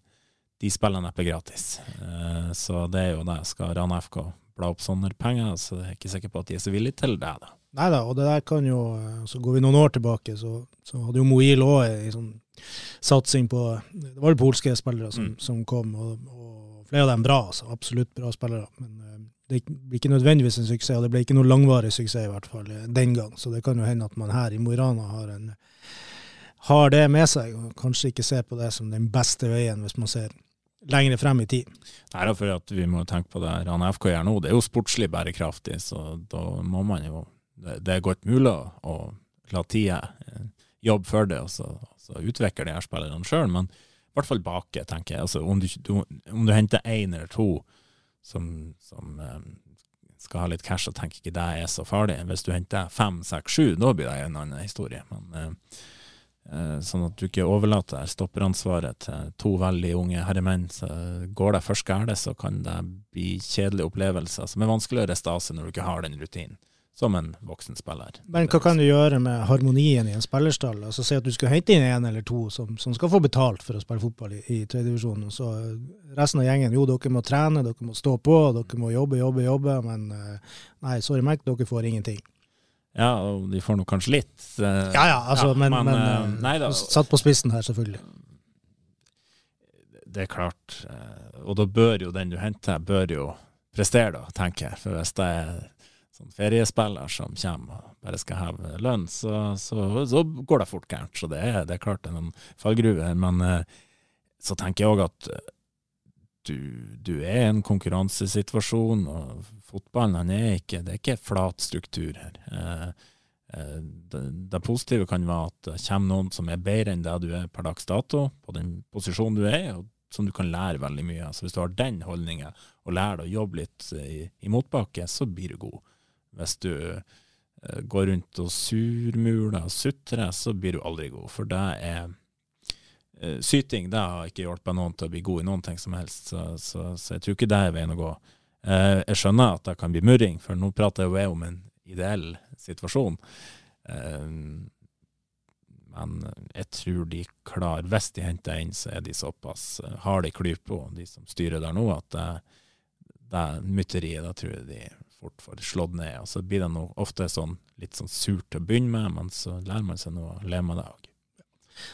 de, spiller neppe gratis. Uh, så det er jo det. Skal Rana FK bla opp sånne penger, så jeg er ikke sikker på at de er så villige til det. da. Nei da, og det der kan jo Så går vi noen år tilbake, så, så hadde jo Moil òg ei sånn satsing på Det var jo polske spillere som, mm. som kom, og, og, flere av dem bra, altså. Absolutt bra spillere. Men det blir ikke nødvendigvis en suksess, og det ble ikke noe langvarig suksess i hvert fall eh, den gang. Så det kan jo hende at man her i Mo i Rana har, har det med seg, og kanskje ikke ser på det som den beste veien hvis man ser lenger frem i tid. Nei, fordi at vi må tenke på det Rana FK gjør nå, det er jo sportslig bærekraftig, så da må man jo Det er godt mulig å la tida eh, jobbe for det, og så, så utvikle de her spillerne sjøl, men i hvert fall bake, tenker jeg. Altså, om, du, om du henter én eller to som, som um, skal ha litt cash og tenker ikke det er så farlig. Hvis du henter fem, seks, sju, da blir det en annen historie. Men, uh, uh, sånn at du ikke overlater stopperansvaret til to veldig unge herremenn. Så går det først galt, så kan det bli kjedelige opplevelser som er vanskeligere stase når du ikke har den rutinen. Som en voksen spiller. Men hva kan du gjøre med harmonien i en spillerstall? Altså Si at du skal hente inn en eller to som, som skal få betalt for å spille fotball i, i tredjedivisjon. Så resten av gjengen, jo dere må trene, dere må stå på, dere må jobbe, jobbe, jobbe. Men eh, nei, sorry Mac, dere får ingenting. Ja, og de får nå kanskje litt. Eh, ja ja, altså, ja, men, men, men eh, nei, da, satt på spissen her, selvfølgelig. Det er klart. Og da bør jo den du henter, bør jo prestere, da, tenker jeg. For hvis det er sånn feriespiller som kommer og bare skal heve lønn, så, så, så, går det fort gærent. Så det er, det er klart det er noen fallgruver. Men eh, så tenker jeg òg at eh, du, du, er i en konkurransesituasjon, og fotballen er ikke, det er ikke flat struktur her. Eh, det, positive kan være at det kommer noen som er bedre enn det du er per dags dato, på den posisjonen du er og som du kan lære veldig mye av. Så hvis du har den holdninga, og lærer deg å jobbe litt i, i motbakke, så blir du god. Hvis du uh, går rundt og surmuler og sutrer, så blir du aldri god. For det er uh, Syting det har ikke hjulpet noen til å bli god i noen ting som helst, så, så, så jeg tror ikke det er veien å gå. Uh, jeg skjønner at det kan bli murring, for nå prater jeg jo om en ideell situasjon. men jeg tror de klarer Hvis de henter inn, så er de såpass harde i klypa, de som styrer der nå, at det, det mytteriet, da tror jeg de fort får slått ned. Og så blir det noe, ofte sånn, litt sånn surt til å begynne med, men så lærer man seg noe å leve med det òg.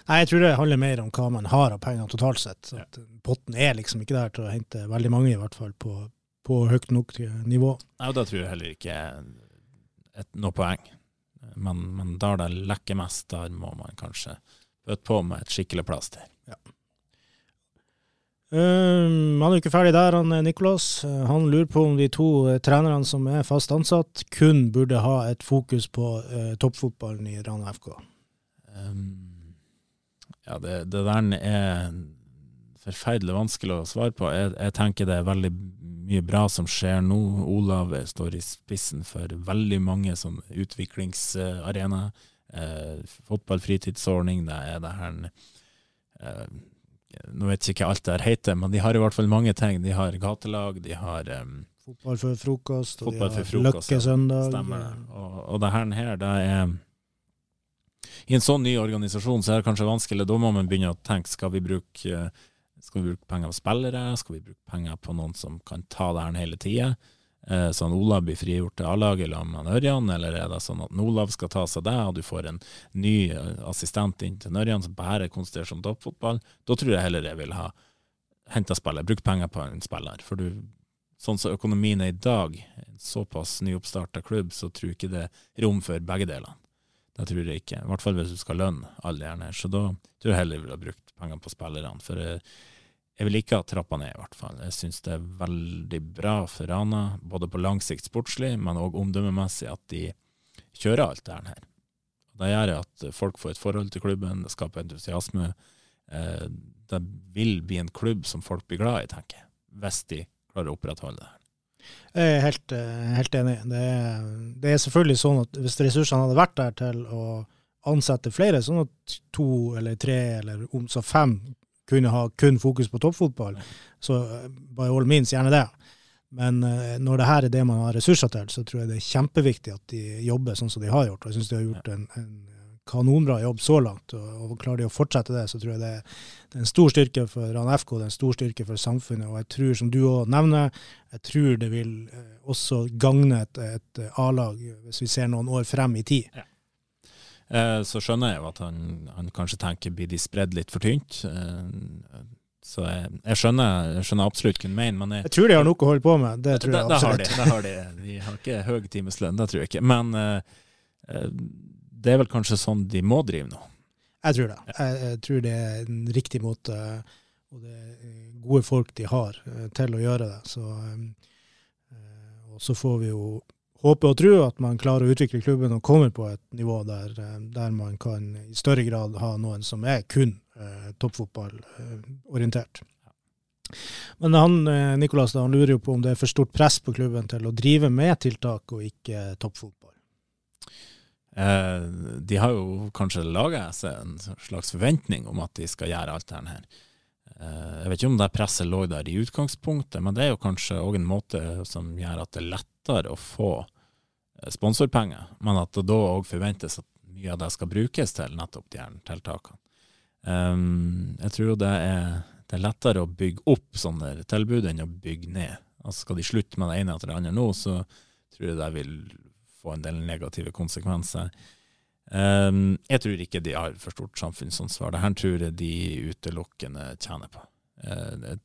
Nei, jeg tror det handler mer om hva man har av penger totalt sett. Ja. Potten er liksom ikke der til å hente veldig mange, i hvert fall på, på høyt nok nivå. Nei, og da tror jeg heller ikke et, noe poeng. Men, men der det lekker mest, der må man kanskje bøte på med et skikkelig plaster. Ja. Um, han er jo ikke ferdig der, han Nicolas. Uh, han lurer på om de to uh, trenerne som er fast ansatt, kun burde ha et fokus på uh, toppfotballen i Rana FK. Um, ja, det, det, der er forferdelig vanskelig å svare på. Jeg, jeg, tenker det er veldig mye bra som skjer nå. Olav står i spissen for veldig mange som utviklingsarena. Uh, fotballfritidsordning, det er det her nå vet jeg ikke alt det her heter, men de har i hvert fall mange ting. De har gatelag, de har um, Fotball før frokost, og de har Løkkesøndag. Stemmer. Og, og det her, det er I en sånn ny organisasjon så er det kanskje vanskelig. Da må man begynne å tenke skal vi bruke, skal vi bruke penger på spillere, skal vi bruke penger på noen som kan ta det her hele tida? Eh, sånn Olav blir frigjort til A-laget sammen med Ørjan, eller er det sånn at Olav skal ta seg deg, og du får en ny eh, assistent inn til Ørjan som bare konsentrerer seg om toppfotball? Da tror jeg heller jeg vil ha henta spiller, brukt penger på en spiller. For du, sånn som økonomien er i dag, såpass nyoppstarta klubb, så tror jeg ikke det er rom for begge delene. Det tror jeg ikke. I hvert fall hvis du skal lønne alle gjerne. Så da tror jeg heller jeg ville brukt penger på spillerne. For jeg, jeg vil ikke ha trappa ned, i hvert fall. Jeg syns det er veldig bra for Rana, både på lang sikt sportslig, men òg omdømmemessig, at de kjører alt det her. Det gjør at folk får et forhold til klubben, det skaper entusiasme. Eh, det vil bli en klubb som folk blir glad i, tenker jeg, hvis de klarer å opprettholde det her. Jeg er helt, eh, helt enig. Det er, det er, selvfølgelig sånn at hvis ressursene hadde vært der til å ansette flere, sånn at to eller tre eller om så fem kunne ha kun fokus på toppfotball, så eh, by all means gjerne det. Men uh, når det her er det man har ressurser til, så tror jeg det er kjempeviktig at de jobber sånn som de har gjort. Og jeg syns de har gjort en, en, kanonbra jobb så langt. Og, og, klarer de å fortsette det, så tror jeg det, det er en stor styrke for Ran FK, det er en stor styrke for samfunnet. Og jeg tror, som du òg nevner, jeg tror det vil uh, også gagne et, et A-lag hvis vi ser noen år frem i tid. Ja. Eh, så skjønner jeg jo at han, han kanskje tenker blir de spredd litt for tynt. Eh, så jeg, jeg, skjønner, jeg, skjønner, absolutt hva han mener. Men jeg, jeg, tror de har noe å holde på med. Det tror jeg absolutt. Det har de. Det har de. de har ikke høy timeslønn, det tror jeg ikke. Men uh, det er vel kanskje sånn de må drive nå? Jeg tror det. Jeg, jeg, tror det er en riktig måte, og det er gode folk de har til å gjøre det. Så, og så får vi jo håper og tror at man klarer å utvikle klubben og kommer på et nivå der, eh, der man kan i større grad ha noen som er kun eh, toppfotballorientert. Men han, eh, Nicolas han lurer jo på om det er for stort press på klubben til å drive med tiltak og ikke toppfotball. Eh, de har jo kanskje laga seg en slags forventning om at de skal gjøre alt det her. Eh, jeg vet ikke om det presset lå der i utgangspunktet, men det er jo kanskje òg en måte som gjør at det er lettere å få sponsorpenger, men at det da òg forventes at mye av det skal brukes til nettopp de her tiltakene. Um, jeg tror det er, det er, lettere å bygge opp sånne tilbud enn å bygge ned. Altså Skal de slutte med det ene etter det andre nå, så tror jeg det vil få en del negative konsekvenser. Um, jeg tror ikke de har for stort samfunnsansvar. Det her tror jeg de utelukkende tjener på. Uh,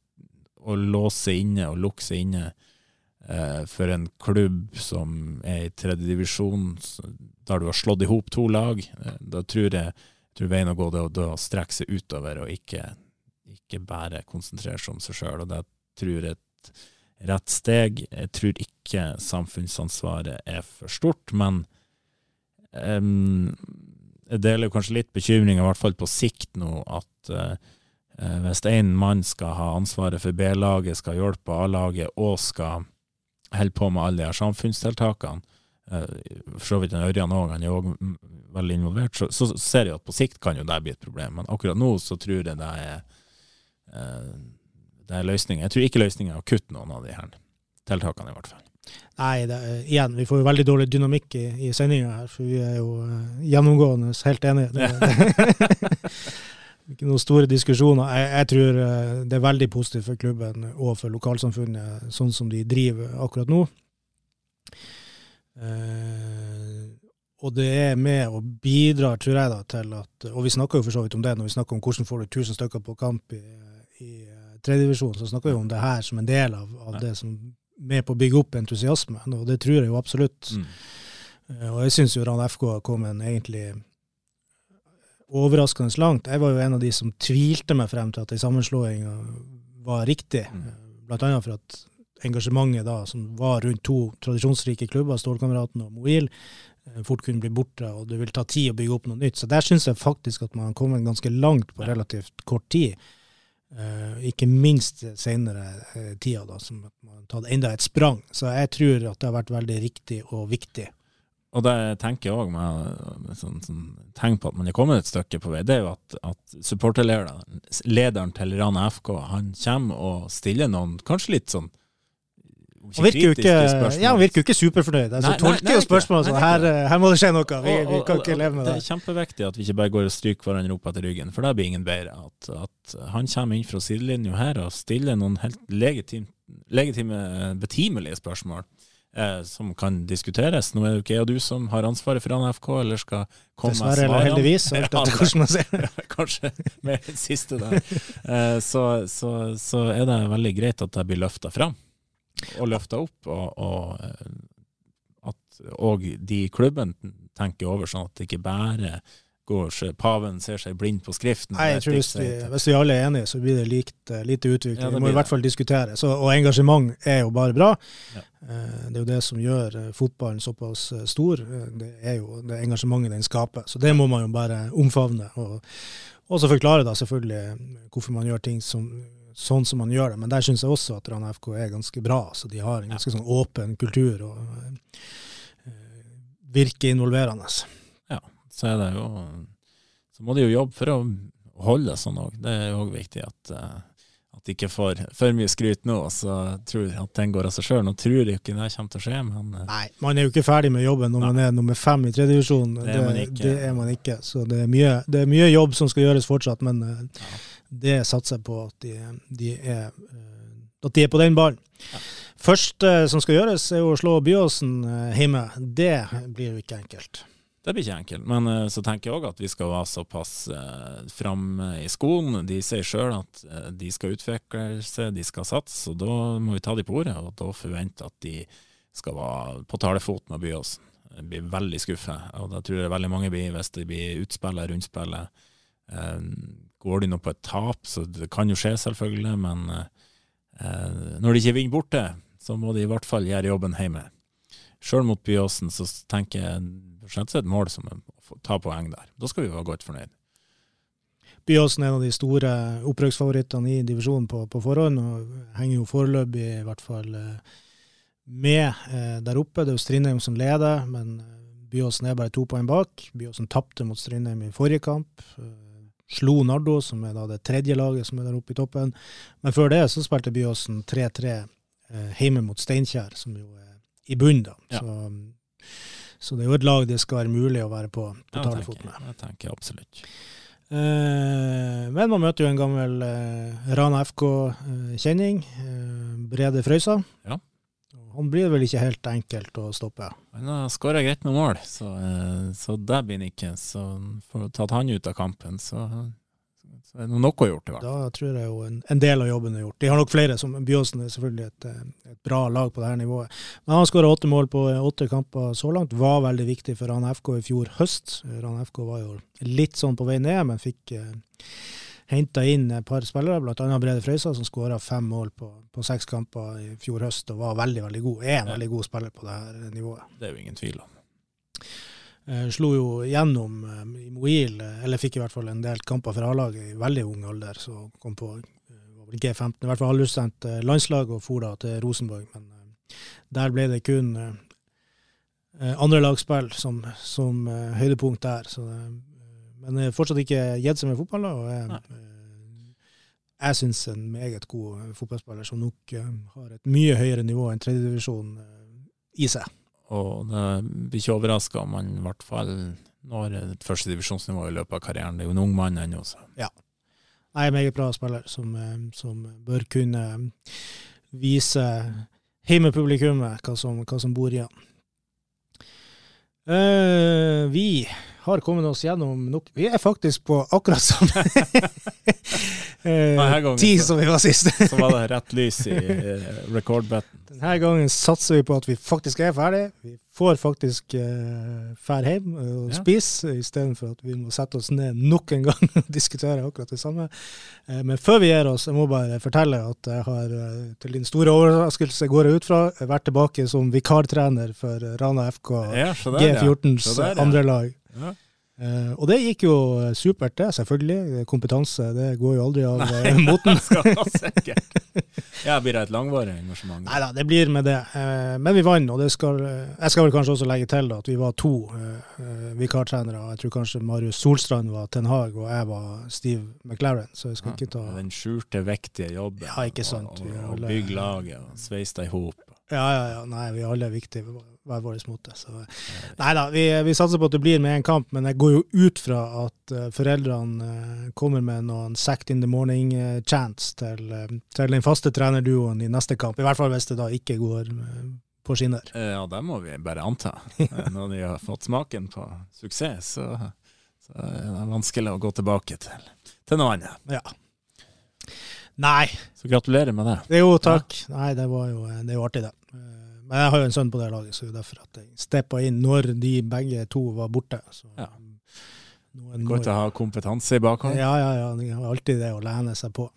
å låse inne og lukke seg inne uh, for en klubb som er i tredjedivisjon, der du har slått i hop to lag, uh, da tror jeg tror veien å gå det å strekke seg utover og ikke, ikke bare konsentrere seg om seg sjøl. Det tror jeg er et rett steg. Jeg tror ikke samfunnsansvaret er for stort, men um, jeg deler kanskje litt bekymring, i hvert fall på sikt nå, at uh, hvis én mann skal ha ansvaret for B-laget, skal hjelpe A-laget og skal holde på med alle de her samfunnstiltakene, for så vidt Ørjan òg, han er òg veldig involvert, så, så, ser jeg at på sikt kan jo det bli et problem. Men akkurat nå så tror jeg det er, det er løsning. Jeg tror ikke løsningen er å kutte noen av de her tiltakene, i hvert fall. Nei, det, igjen, vi får jo veldig dårlig dynamikk i, i sendinga her, for vi er jo uh, gjennomgående helt enige. Ikke noen store diskusjoner. Jeg, jeg tror uh, det er veldig positivt for klubben og for lokalsamfunnet, sånn som de driver akkurat nå. Uh, og det er med og bidrar, tror jeg, da, til at Og vi snakker jo for så vidt om det når vi snakker om hvordan får du 1000 stykker på kamp i, i eh, tredjedivisjon, så snakker vi om det her som en del av, av det som med på å bygge opp entusiasme. Og det tror jeg jo absolutt. Mm. Uh, og jeg syns jo Rand FK har kommet egentlig overraskende langt. Jeg var jo en av de som tvilte meg frem til at ei sammenslåing var riktig. Mm. Blant annet for at engasjementet da, som var rundt to tradisjonsrike klubber, Stålkameraten og Moil, Eh, fort kunne bli borte, og det vil ta tid å bygge opp noe nytt. Så der syns jeg faktisk at man har kommet ganske langt på relativt kort tid. Uh, ikke minst senere uh, tida, da, som har tatt enda et sprang. Så jeg tror at det har vært veldig riktig og viktig. Og det tenker jeg òg med, sånn, sånn, tegn på at man er kommet et stykke på vei, det er jo at, at supporterlederen, lederen til Rana FK, han kommer og stiller noen kanskje litt sånn han virker jo ikke, ja, han virker jo ikke superfornøyd. Altså, nei, tolker jo spørsmålet sånn her, her, må det skje noe. Vi, vi kan ikke leve med det. Det er kjempeviktig at vi ikke bare går og stryker hverandre opp etter ryggen, for det blir ingen bedre. At, at han kommer inn fra sidelinja her og stiller noen helt legitime, legitime, betimelige spørsmål. Eh, som kan diskuteres. Nå er det ikke jeg og du som har ansvaret for NFK, eller skal komme med svarene. Dessverre eller heldigvis, man ser Kanskje med det siste der. Eh, så, så, så er det veldig greit at det blir løfta fram og løfta opp, og, og, eh, at òg de i klubben tenker over sånn at det ikke bare går paven ser seg blind på skriften. Nei, jeg tror hvis vi, hvis vi, alle er enige, så blir det likt, eh, lite utvikling. Ja, vi må i hvert fall diskutere. Så, og engasjement er jo bare bra. Ja. Eh, det er jo det som gjør fotballen såpass stor. Det er jo det engasjementet den skaper. Så det må man jo bare omfavne. Og, og så forklare da selvfølgelig hvorfor man gjør ting som sånn som man gjør det. Men der syns jeg også at Rana FK er ganske bra. Så de har en ganske sånn åpen kultur og uh, virker involverende. Ja, så det jo Så må de jo jobbe for å holde det sånn òg. Det er òg viktig at, uh, at de ikke får for mye skryt nå, og så tror at den går av seg sjøl. Nå tror jeg ikke det kommer til å skje, men uh, Nei, man er jo ikke ferdig med jobben når nei. man er nummer fem i tredjedivisjon. Det, det, det, er man ikke. Så det er, mye, det er mye jobb som skal gjøres fortsatt, men ja det satser jeg på at de, de, er, eh, at de er på den ballen. Ja. Første som skal gjøres, er å slå Byåsen eh, hjemme. Det blir jo ikke enkelt. Det blir ikke enkelt, men så tenker jeg òg at vi skal være såpass uh, framme i skolen. De sier sjøl at de skal utvikle seg, de skal satse, og da må vi ta dem på ordet. Og da forvente at de skal være på talefot med Byåsen. Jeg blir veldig skuffa, og da tror jeg veldig mange blir hvis det blir utspillet, rundspillet. Um, Går de nå på et tap, så det kan jo skje, selvfølgelig, men eh, når de ikke vinner borte, så må de i hvert fall gjøre jobben hjemme. Sjøl mot Byåsen så tenker jeg er et mål som å ta poeng der. Da skal vi være godt fornøyd. Byåsen er en av de store opprykksfavorittene i divisjonen på, på, forhånd, og henger jo foreløpig i hvert fall eh, med eh, der oppe. Det er jo Strindheim som leder, men eh, Byåsen er bare to poeng bak. Byåsen tapte mot Strindheim i forrige kamp. Eh, slo Nardo, som er da det tredje laget som er der oppe i toppen. Men før det så spilte Byåsen 3-3 eh, hjemme mot Steinkjer, som jo er i bunnen, da. Ja. Så så det er jo et lag det skal være mulig å være på, på talefot med. jeg tenker absolutt. Eh, men man møter jo en gammel eh, Rana FK-kjenning, eh, Brede Frøysa. Ja. Han blir vel ikke helt enkelt å stoppe. Han har skåra greit med mål, så, eh, så det blir han ikke. Så får tatt han ut av kampen, så, så er det noe gjort, i hvert fall. Da tror jeg jo en, en del av jobben er gjort. De har nok flere, som Byåsen er selvfølgelig et, eh, et bra lag på dette nivået. Men han skåra åtte mål på eh, åtte kamper så langt. Var veldig viktig for Rann FK i fjor høst. Rann FK var jo litt sånn på vei ned, men fikk eh, henta inn et par spillere, bl.a. Brede Frøysa, som skåra fem mål på, på seks kamper i fjor høst og var veldig veldig god. Er en Ja. veldig god spiller på det her nivået. Det er jo ingen tvil om. Eh, slo jo gjennom eh, i Moil, eh, eller fikk i hvert fall en del kamper for A-laget i veldig ung alder. Så kom på eh, G15, i hvert fall halvutsendt eh, landslag og for da til Rosenborg. Men eh, der ble det kun andre lagspill som, som høydepunkt der. Så, eh, men er fortsatt ikke gitt seg med fotball. og Nei. jeg, eh, jeg syns en meget god eh, fotballspiller som nok eh, har et mye høyere nivå enn tredjedivisjon eh, i seg. Og det blir ikke overraska om han i hvert fall når et førstedivisjonsnivå i løpet av karrieren. Det er jo en ung mann ennå, så er en meget bra spiller som, eh, som bør kunne vise hjemmepublikummet hva som, hva som bor i han. Uh, vi har kommet oss gjennom nok Vi er faktisk på akkurat samme eh, tid som vi var sist. så var det rett lys i eh, record-button. Denne gangen satser vi på at vi faktisk er ferdig. Vi får faktisk eh, fær hjem og Ja. spise, istedenfor at vi må sette oss ned nok en gang og diskutere akkurat det samme. Eh, men før vi gir oss, jeg må bare fortelle at jeg har, eh, til din store overraskelse går jeg ut fra, vært tilbake som vikartrener for Rana FK Ja, der. G14s Så der, ja. andre lag. Ja. Eh, og det gikk jo eh, supert, det, selvfølgelig. Kompetanse, det går jo aldri av Nei. eh, moten. Skal sikkert. Ja, blir det et langvarig engasjement? Nei da, det blir med det. Uh, men vi vant, og det skal, jeg skal vel kanskje også legge til da, at vi var to eh, vikartrenere. Jeg tror kanskje Marius Solstrand var Ten Hag, og jeg var Steve McLaren. Så jeg skal ikke ta Den skjulte, viktige jobben. Ja, ikke sant. Og, og, og bygge laget og sveise det i hop. Ja, ja, ja. Nei, vi alle er viktige på hver vår måte. Så. Nei da, vi, vi satser på at det blir med en kamp, men jeg går jo ut fra at eh, foreldrene eh, kommer med noen sacked in the morning-chants til, eh, til den faste trenerduoen i neste kamp. I hvert fall hvis det da ikke går på skinner. Ja, det må vi bare anta. Når de har fått smaken på suksess, så, så er det vanskelig å gå tilbake til, til noe annet. Ja. Nei, Så gratulerer med det. det jo takk. Nei, det, var jo, det er jo artig, det. Eh, Men jeg har jo en sønn på det laget, så det er derfor at jeg steppa inn når de begge to var borte. Så, Ja. noen må Godt å ha kompetanse i bakhånd. Ja, ja, ja. Det er alltid det å lene seg på.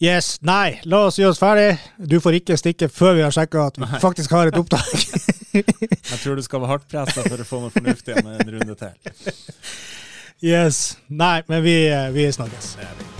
Yes. Nei, la oss gjøre oss ferdig. Du får ikke stikke før vi har sjekka at vi Nei. faktisk har et opptak. Jeg tror du skal være hardt pressa for å få noe fornuftig igjen en runde til. yes. Nei, men vi, vi snakkes. Det er vi.